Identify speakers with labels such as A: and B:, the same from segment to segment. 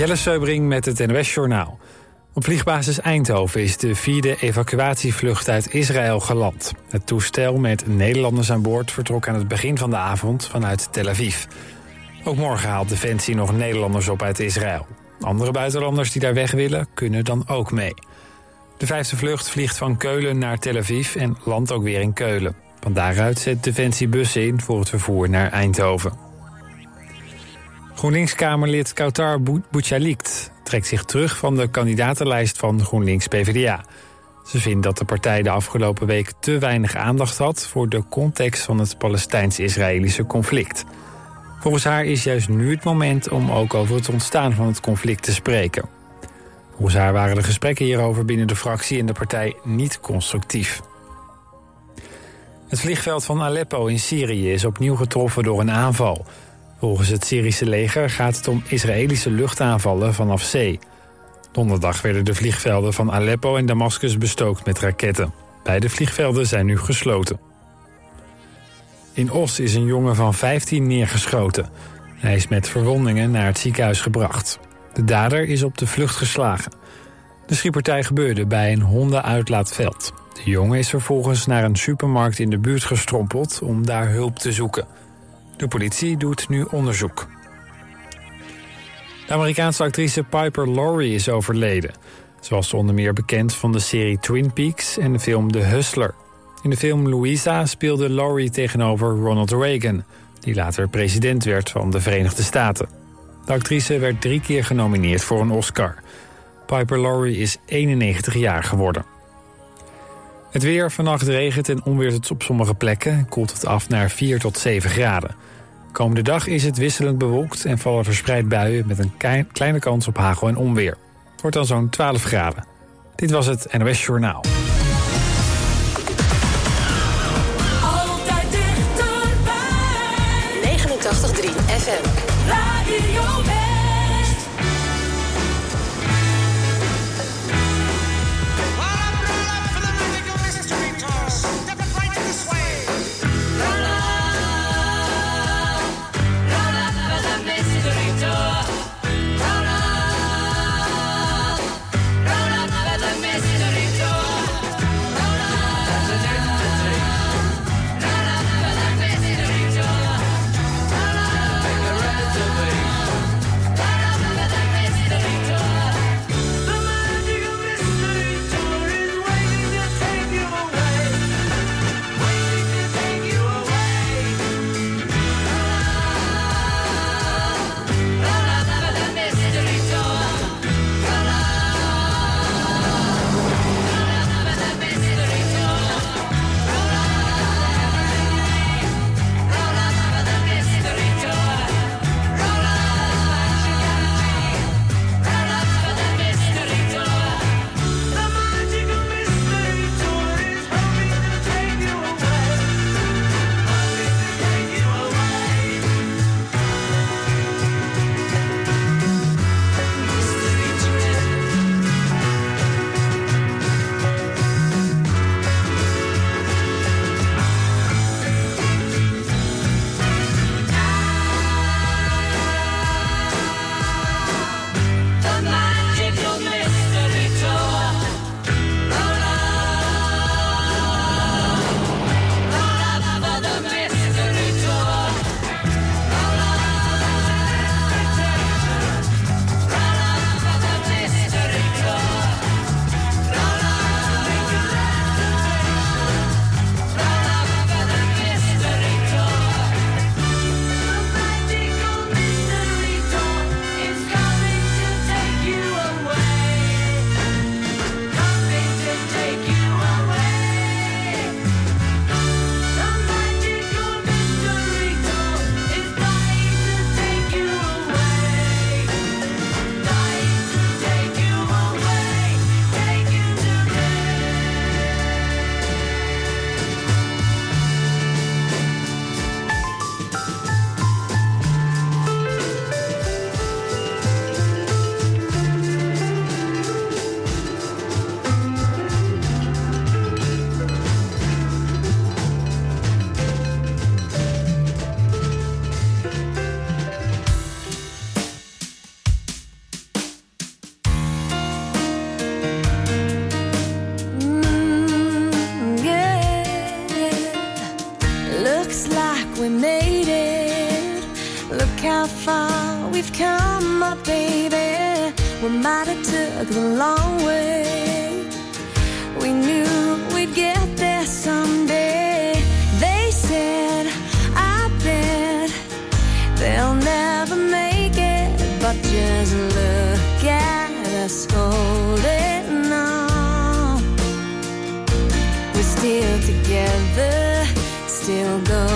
A: Jelle Seubring met het NOS Journaal. Op vliegbasis Eindhoven is de vierde evacuatievlucht uit Israël geland. Het toestel met Nederlanders aan boord vertrok aan het begin van de avond vanuit Tel Aviv. Ook morgen haalt Defensie nog Nederlanders op uit Israël. Andere buitenlanders die daar weg willen, kunnen dan ook mee. De vijfde vlucht vliegt van Keulen naar Tel Aviv en landt ook weer in Keulen. Van daaruit zet Defensie bussen in voor het vervoer naar Eindhoven. GroenLinks-Kamerlid Kautar Bouchalikt trekt zich terug van de kandidatenlijst van GroenLinks-PVDA. Ze vindt dat de partij de afgelopen week te weinig aandacht had... voor de context van het Palestijns-Israëlische conflict. Volgens haar is juist nu het moment om ook over het ontstaan van het conflict te spreken. Volgens haar waren de gesprekken hierover binnen de fractie en de partij niet constructief. Het vliegveld van Aleppo in Syrië is opnieuw getroffen door een aanval. Volgens het Syrische leger gaat het om Israëlische luchtaanvallen vanaf zee. Donderdag werden de vliegvelden van Aleppo en Damascus bestookt met raketten. Beide vliegvelden zijn nu gesloten. In Os is een jongen van 15 neergeschoten. Hij is met verwondingen naar het ziekenhuis gebracht. De dader is op de vlucht geslagen. De schietpartij gebeurde bij een hondenuitlaatveld. De jongen is vervolgens naar een supermarkt in de buurt gestrompeld om daar hulp te zoeken. De politie doet nu onderzoek. De Amerikaanse actrice Piper Laurie is overleden. Ze was onder meer bekend van de serie Twin Peaks en de film The Hustler. In de film Louisa speelde Laurie tegenover Ronald Reagan... die later president werd van de Verenigde Staten. De actrice werd drie keer genomineerd voor een Oscar. Piper Laurie is 91 jaar geworden. Het weer, vannacht regent en onweert het op sommige plekken... koelt het af naar 4 tot 7 graden. Komende dag is het wisselend bewolkt en vallen verspreid buien... met een kleine kans op hagel en onweer. Het wordt dan zo'n 12 graden. Dit was het NOS Journaal.
B: feel go。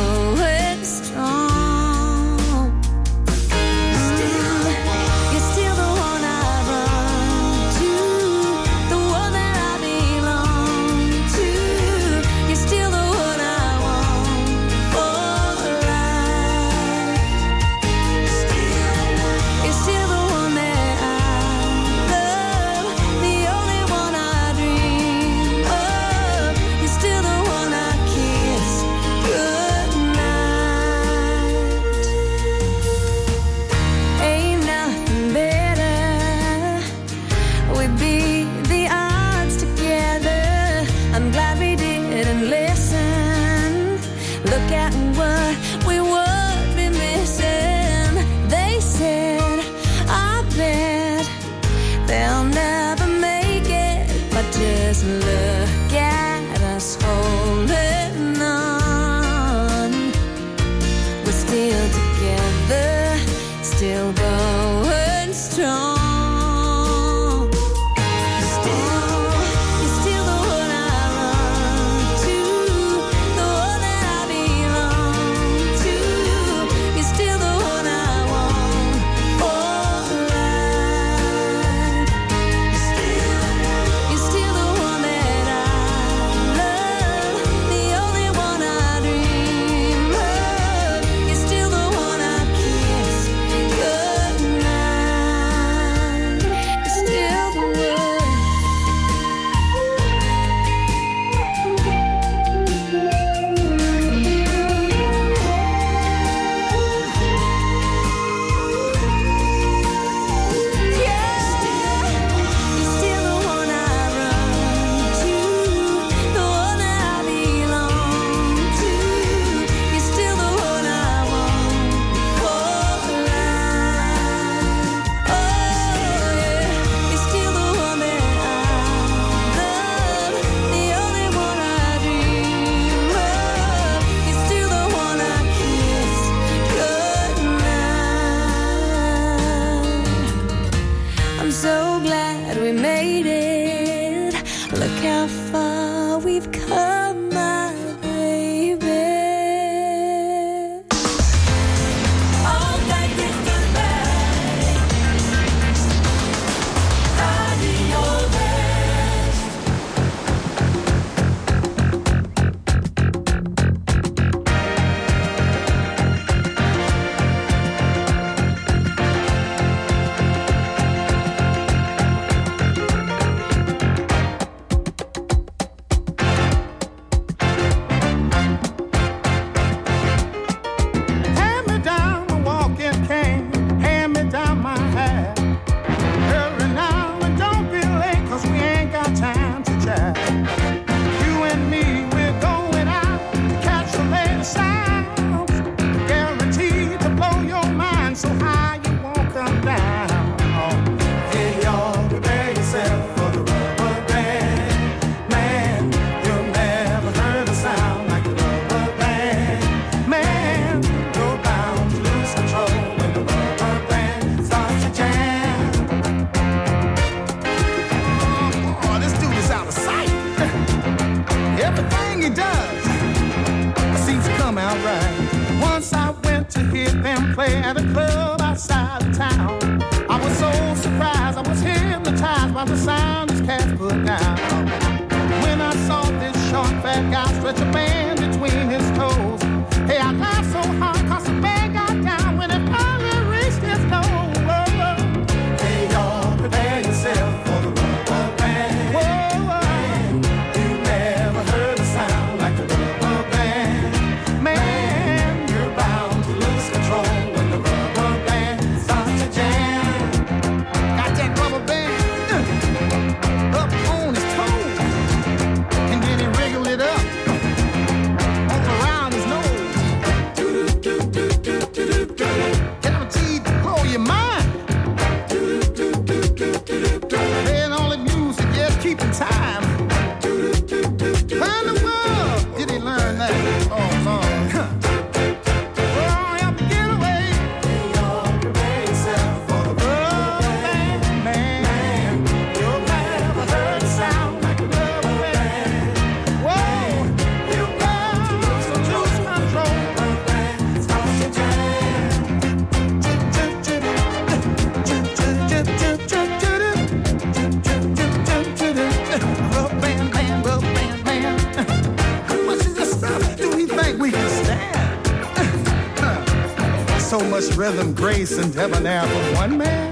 B: Rhythm, grace, and debonair for one man?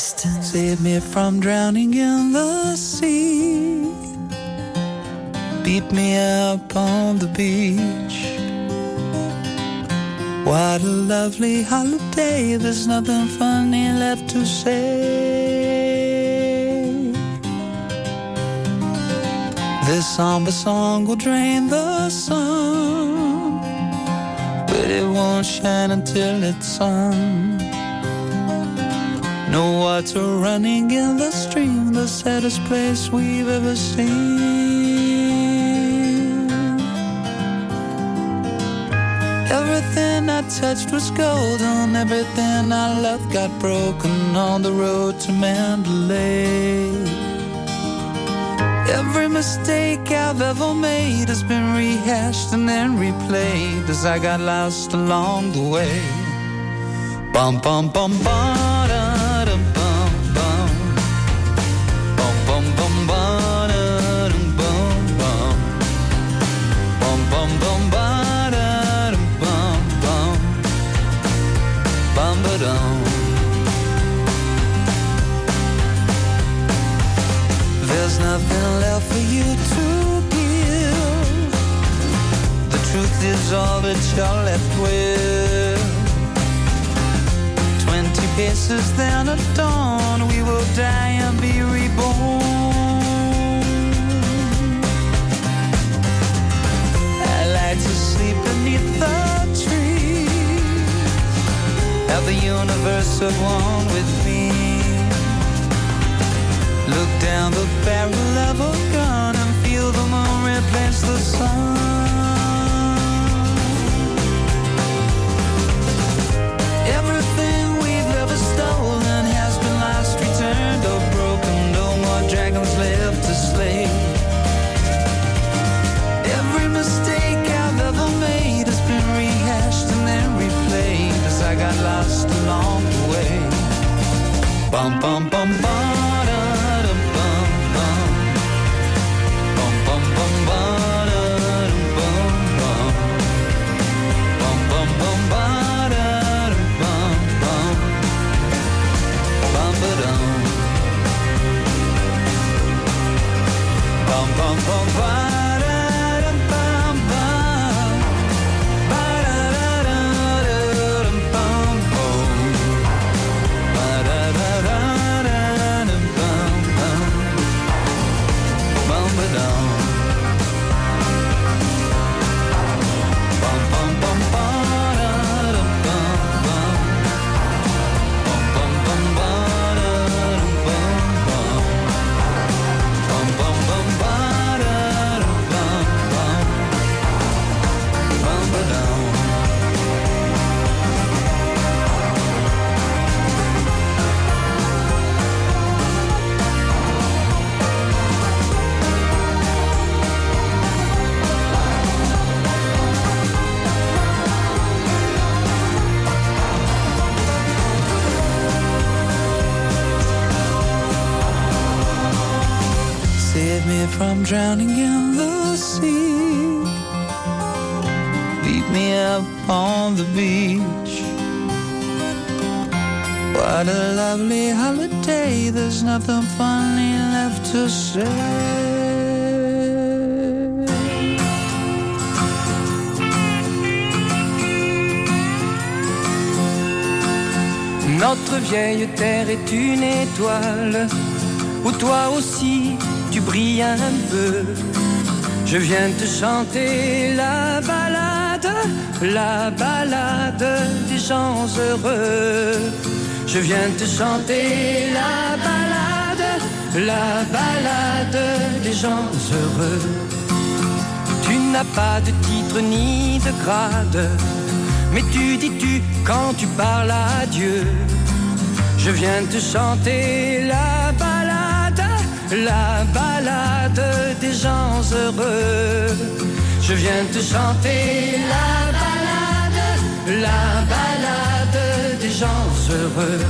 C: West.
D: Save me from drowning in the sea. Beat me up on the beach. What a lovely holiday. There's nothing funny left to say. This somber song will drain the sun, but it won't shine until it's sung. No water running in the stream, the saddest place we've ever seen. Everything I touched was golden, everything I loved got broken on the road to Mandalay. Every mistake I've ever made has been rehashed and then replayed as I got lost along the way. Bum bum bum bum nothing left for you to give. The truth is all that you're left with. Twenty paces, then at dawn, we will die and be reborn. I like to sleep beneath the trees. Have the universe at one with down the barrel of a gun and feel the moon replace the sun. Everything we've ever stolen has been lost, returned, or broken. No more dragons left to slay. Every mistake I've ever made has been rehashed and then replayed as I got lost along the way. Bum bum bum bum.
E: Vieille terre est une étoile où toi aussi tu brilles un peu. Je viens te chanter la balade, la balade des gens heureux. Je viens te chanter la balade, la balade des gens heureux. Tu n'as pas de titre ni de grade, mais tu dis tu quand tu parles à Dieu. Je viens te chanter la balade, la balade des gens heureux. Je viens te chanter la balade, la balade des gens heureux.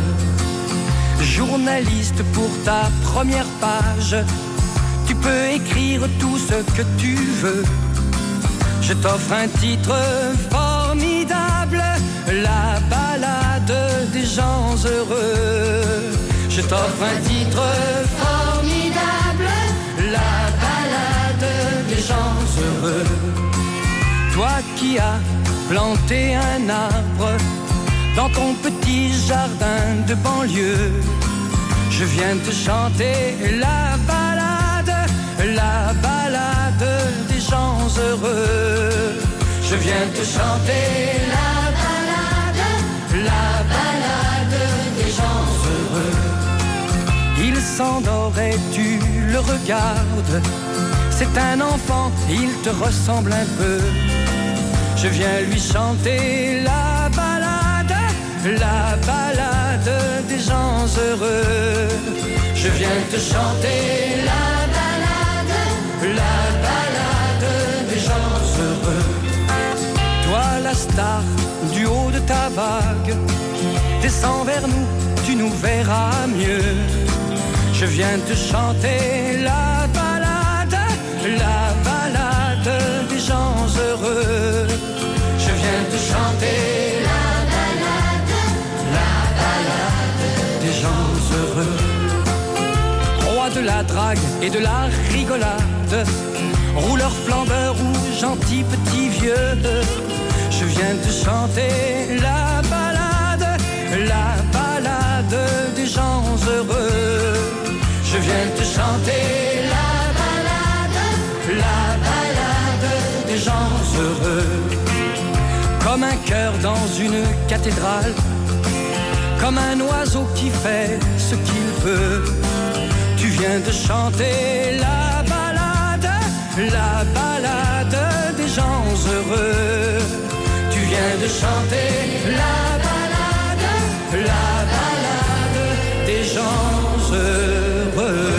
E: Journaliste pour ta première page, tu peux écrire tout ce que tu veux. Je t'offre un titre formidable, la gens heureux. offre un titre formidable, la balade des gens heureux. Toi qui as planté un arbre dans ton petit jardin de banlieue, je viens te chanter la balade, la balade des gens heureux. Je viens te chanter la s'endort et tu le regardes. C'est un enfant, il te ressemble un peu. Je viens lui chanter la balade, la balade des gens heureux. Je viens te chanter la balade, la balade des gens heureux. Toi la star du haut de ta vague, descends vers nous, tu nous verras mieux. Je viens te chanter la balade, la balade des gens heureux. Je viens te chanter la balade, la balade des gens heureux. Roi de la drague et de la rigolade, rouleur flambeur ou gentil petit vieux. Je viens te chanter la dans une cathédrale, comme un oiseau qui fait ce qu'il veut. Tu viens de chanter la balade, la balade des gens heureux. Tu viens de chanter la balade, la balade des gens heureux.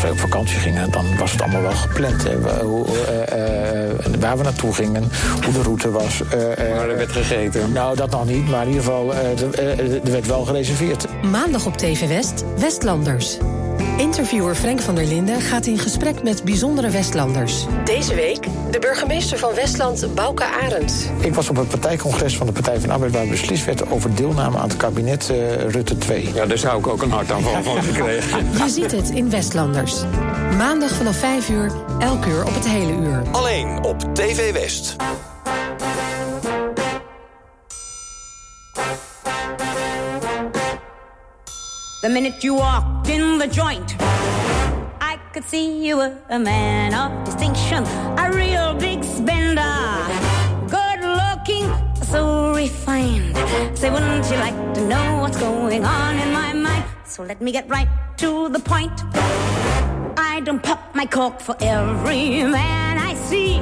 C: Als wij op vakantie gingen, dan was het allemaal wel gepland. Hè. Hoe, eh, eh, waar we naartoe gingen, hoe de route was. eh, eh,
A: Maar er werd gegeten.
C: nou, dat nog niet, maar in ieder geval, eh, er- eh, er werd wel gereserveerd.
F: Maandag op TV West, Westlanders. Interviewer Frank van der Linden gaat in gesprek met bijzondere Westlanders. Deze week de burgemeester van Westland, Bouke Arends.
C: Ik was op het partijcongres van de Partij van de Arbeid... waar beslist werd over deelname aan het kabinet eh, Rutte 2.
A: Ja, daar zou ik ook een hartaanval van gekregen.
F: Je ziet het in Westlanders. Maandag vanaf 5 uur, elk uur op het hele uur.
G: Alleen op TV West.
H: The minute you walked in the joint, I could see you were a man of distinction, a real big spender. Good looking, so refined. Say, wouldn't you like to know what's going on in my mind? So let me get right to the point. I don't pop my cork for every man I see.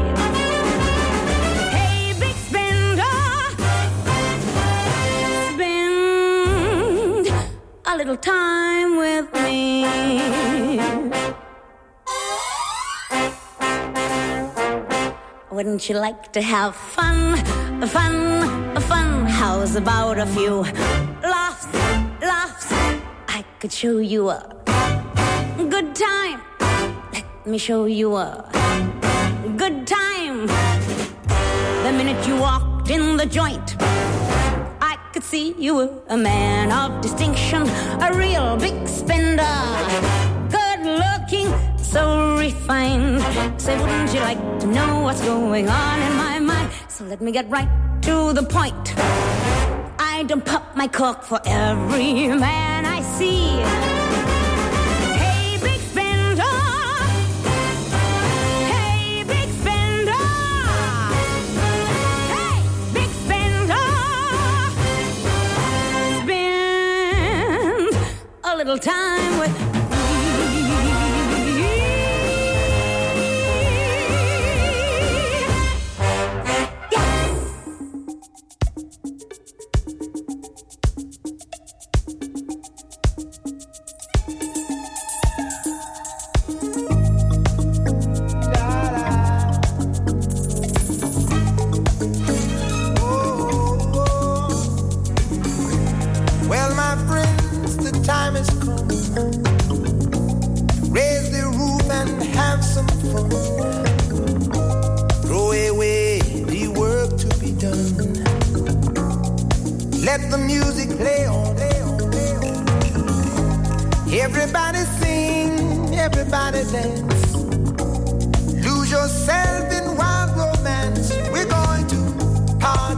H: A little time with me. Wouldn't you like to have fun, fun, fun? How's about a few laughs, laughs? I could show you a good time. Let me show you a good time. The minute you walked in the joint, could see you were a man of distinction, a real big spender. Good looking, so refined. Say, wouldn't you like to know what's going on in my mind? So let me get right to the point. I don't pop my cork for every man I see. Little time with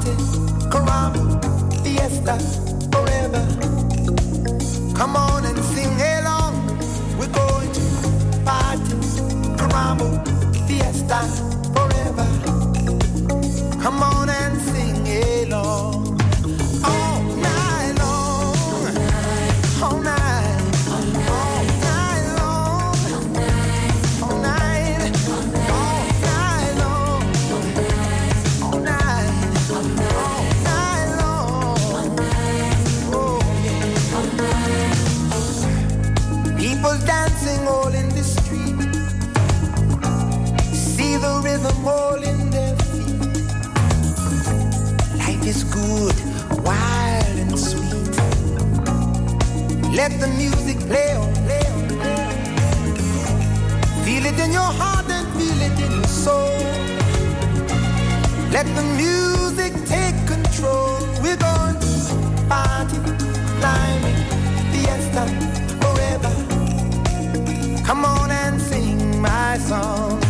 I: Party, caramba, fiesta, forever. Come on and sing along. We're going to party, caramba, fiestas. soul. Let the music take control. We're going to party, climbing, fiesta forever. Come on and sing my song.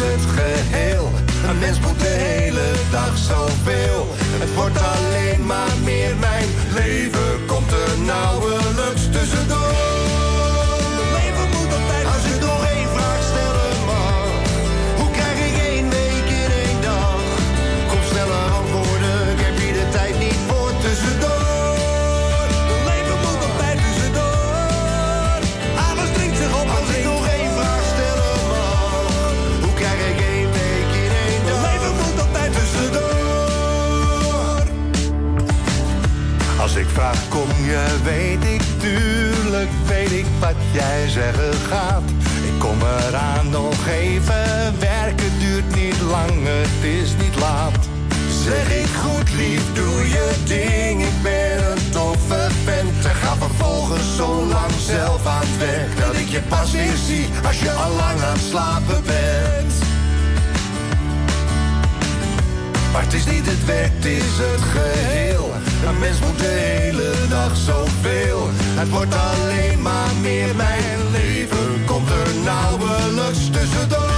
J: het geheel. Een mens moet de hele dag zoveel. Het wordt alleen maar meer mijn leven komt er nauwe. Jij zeggen gaat. Ik kom eraan nog even werken, duurt niet lang, het is niet laat. Zeg ik goed lief, doe je ding, ik ben een toffe vent. En ga vervolgens zo lang zelf aan het werk, dat ik je pas weer zie als je al lang aan het slapen bent. Maar het is niet het werk, het is het geheel. Een mens moet de hele dag zoveel. Het wordt alleen maar meer mijn leven. Komt er nauwelijks tussendoor.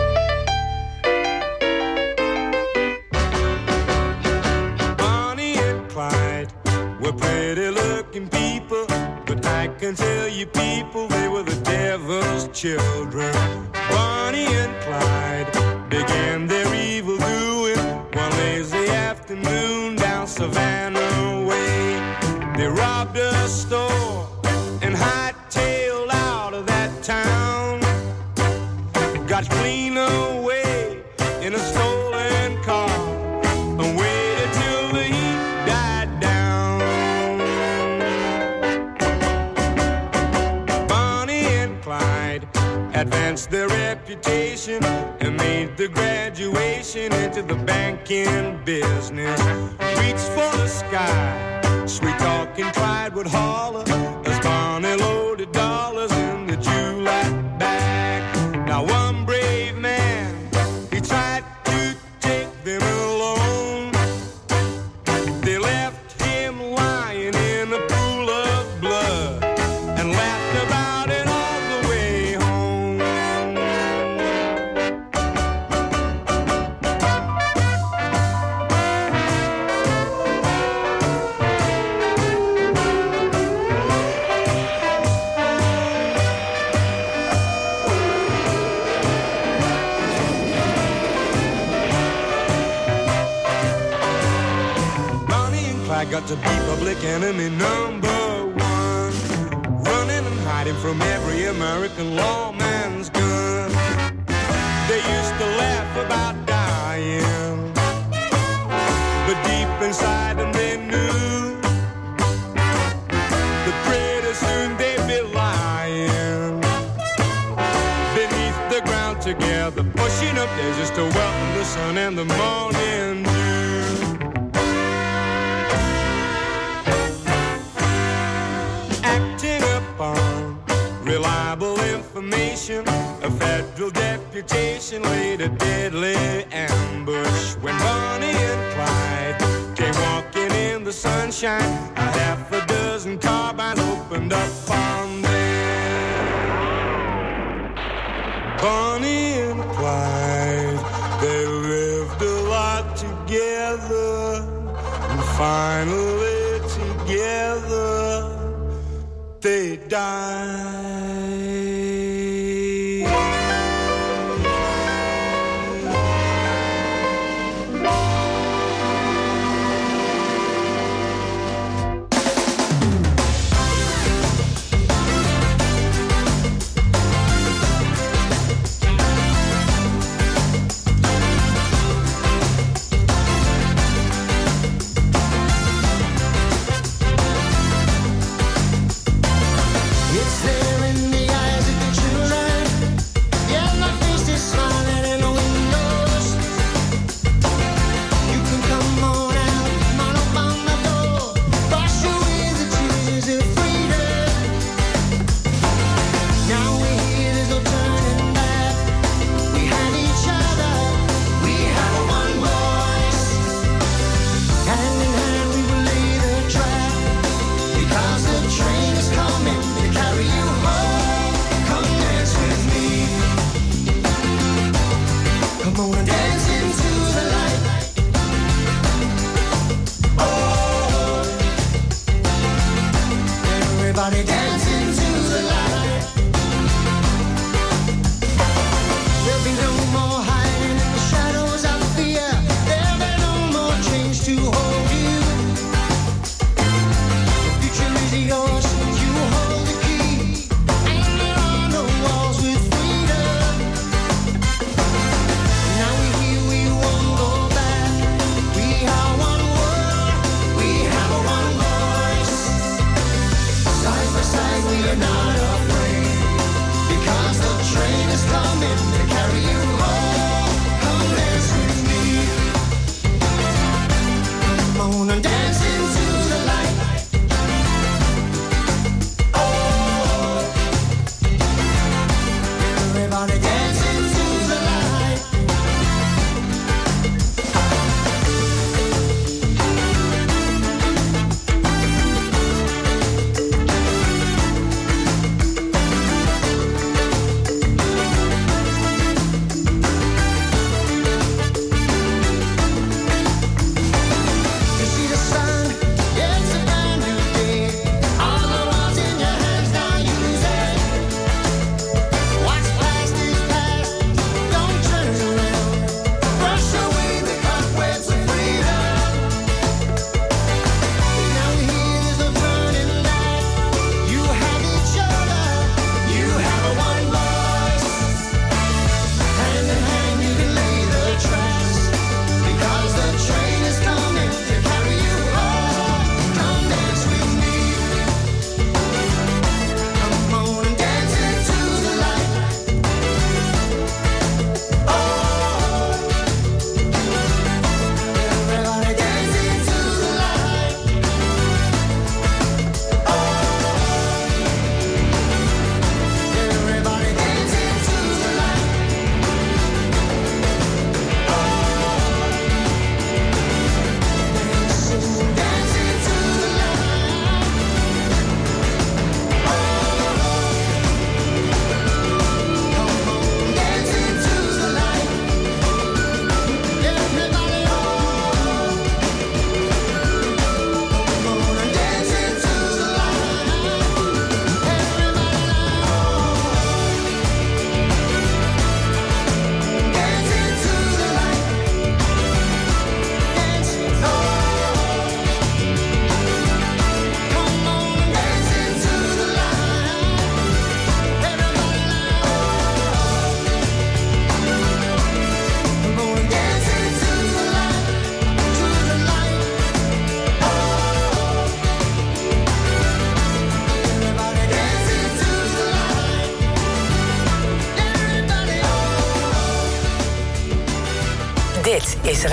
K: you.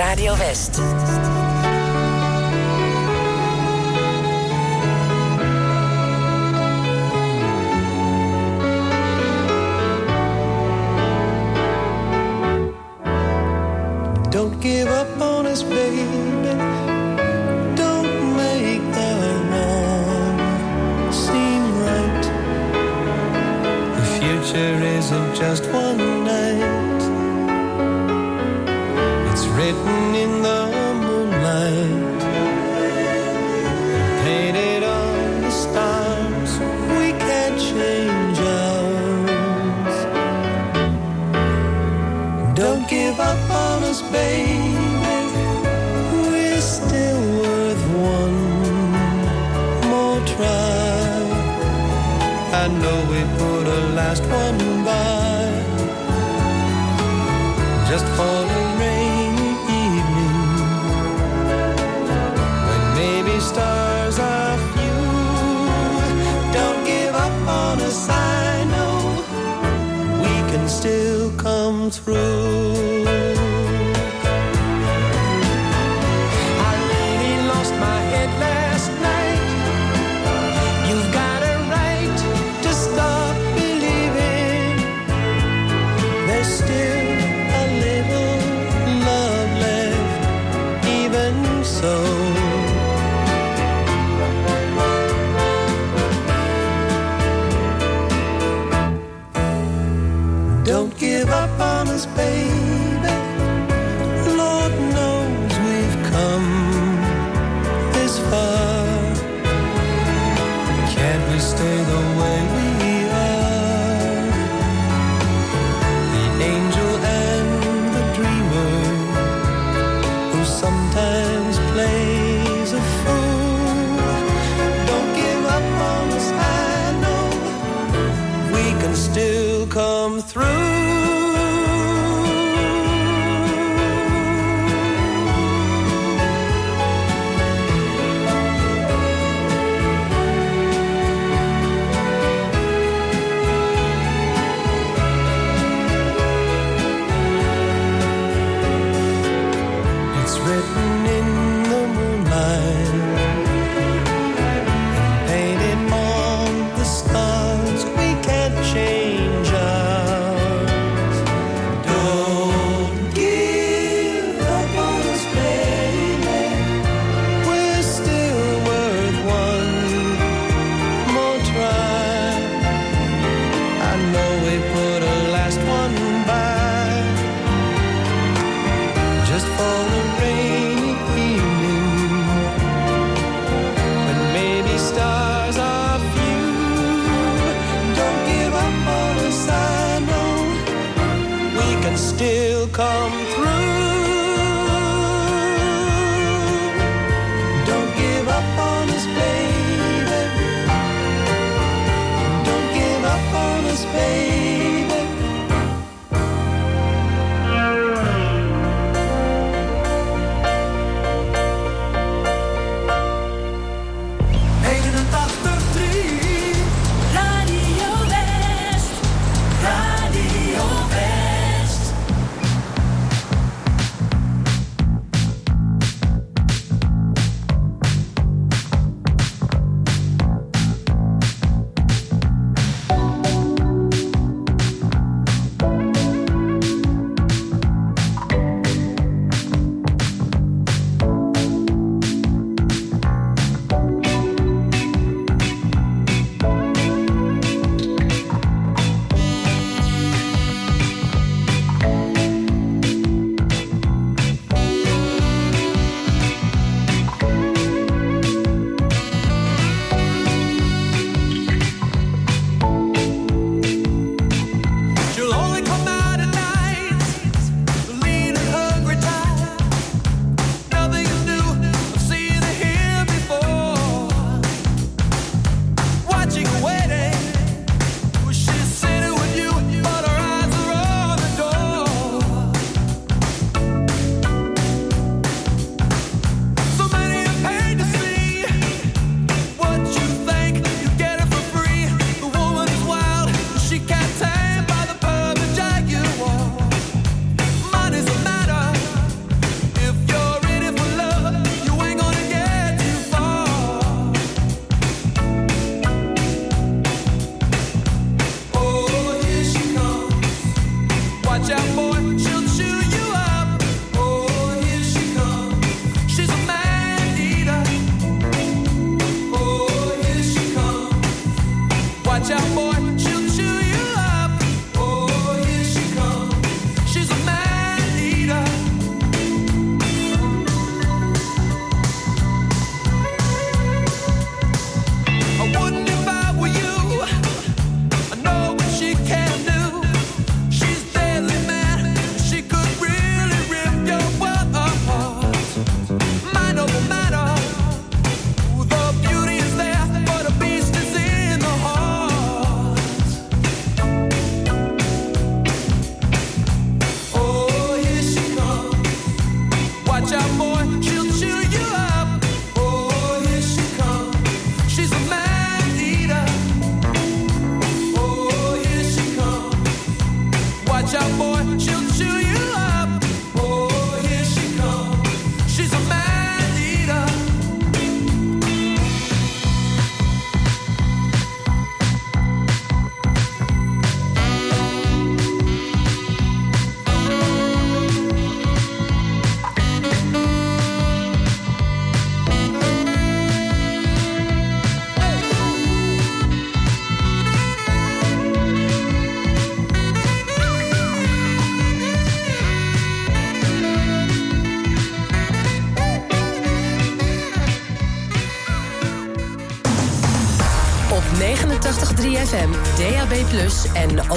F: Radio West.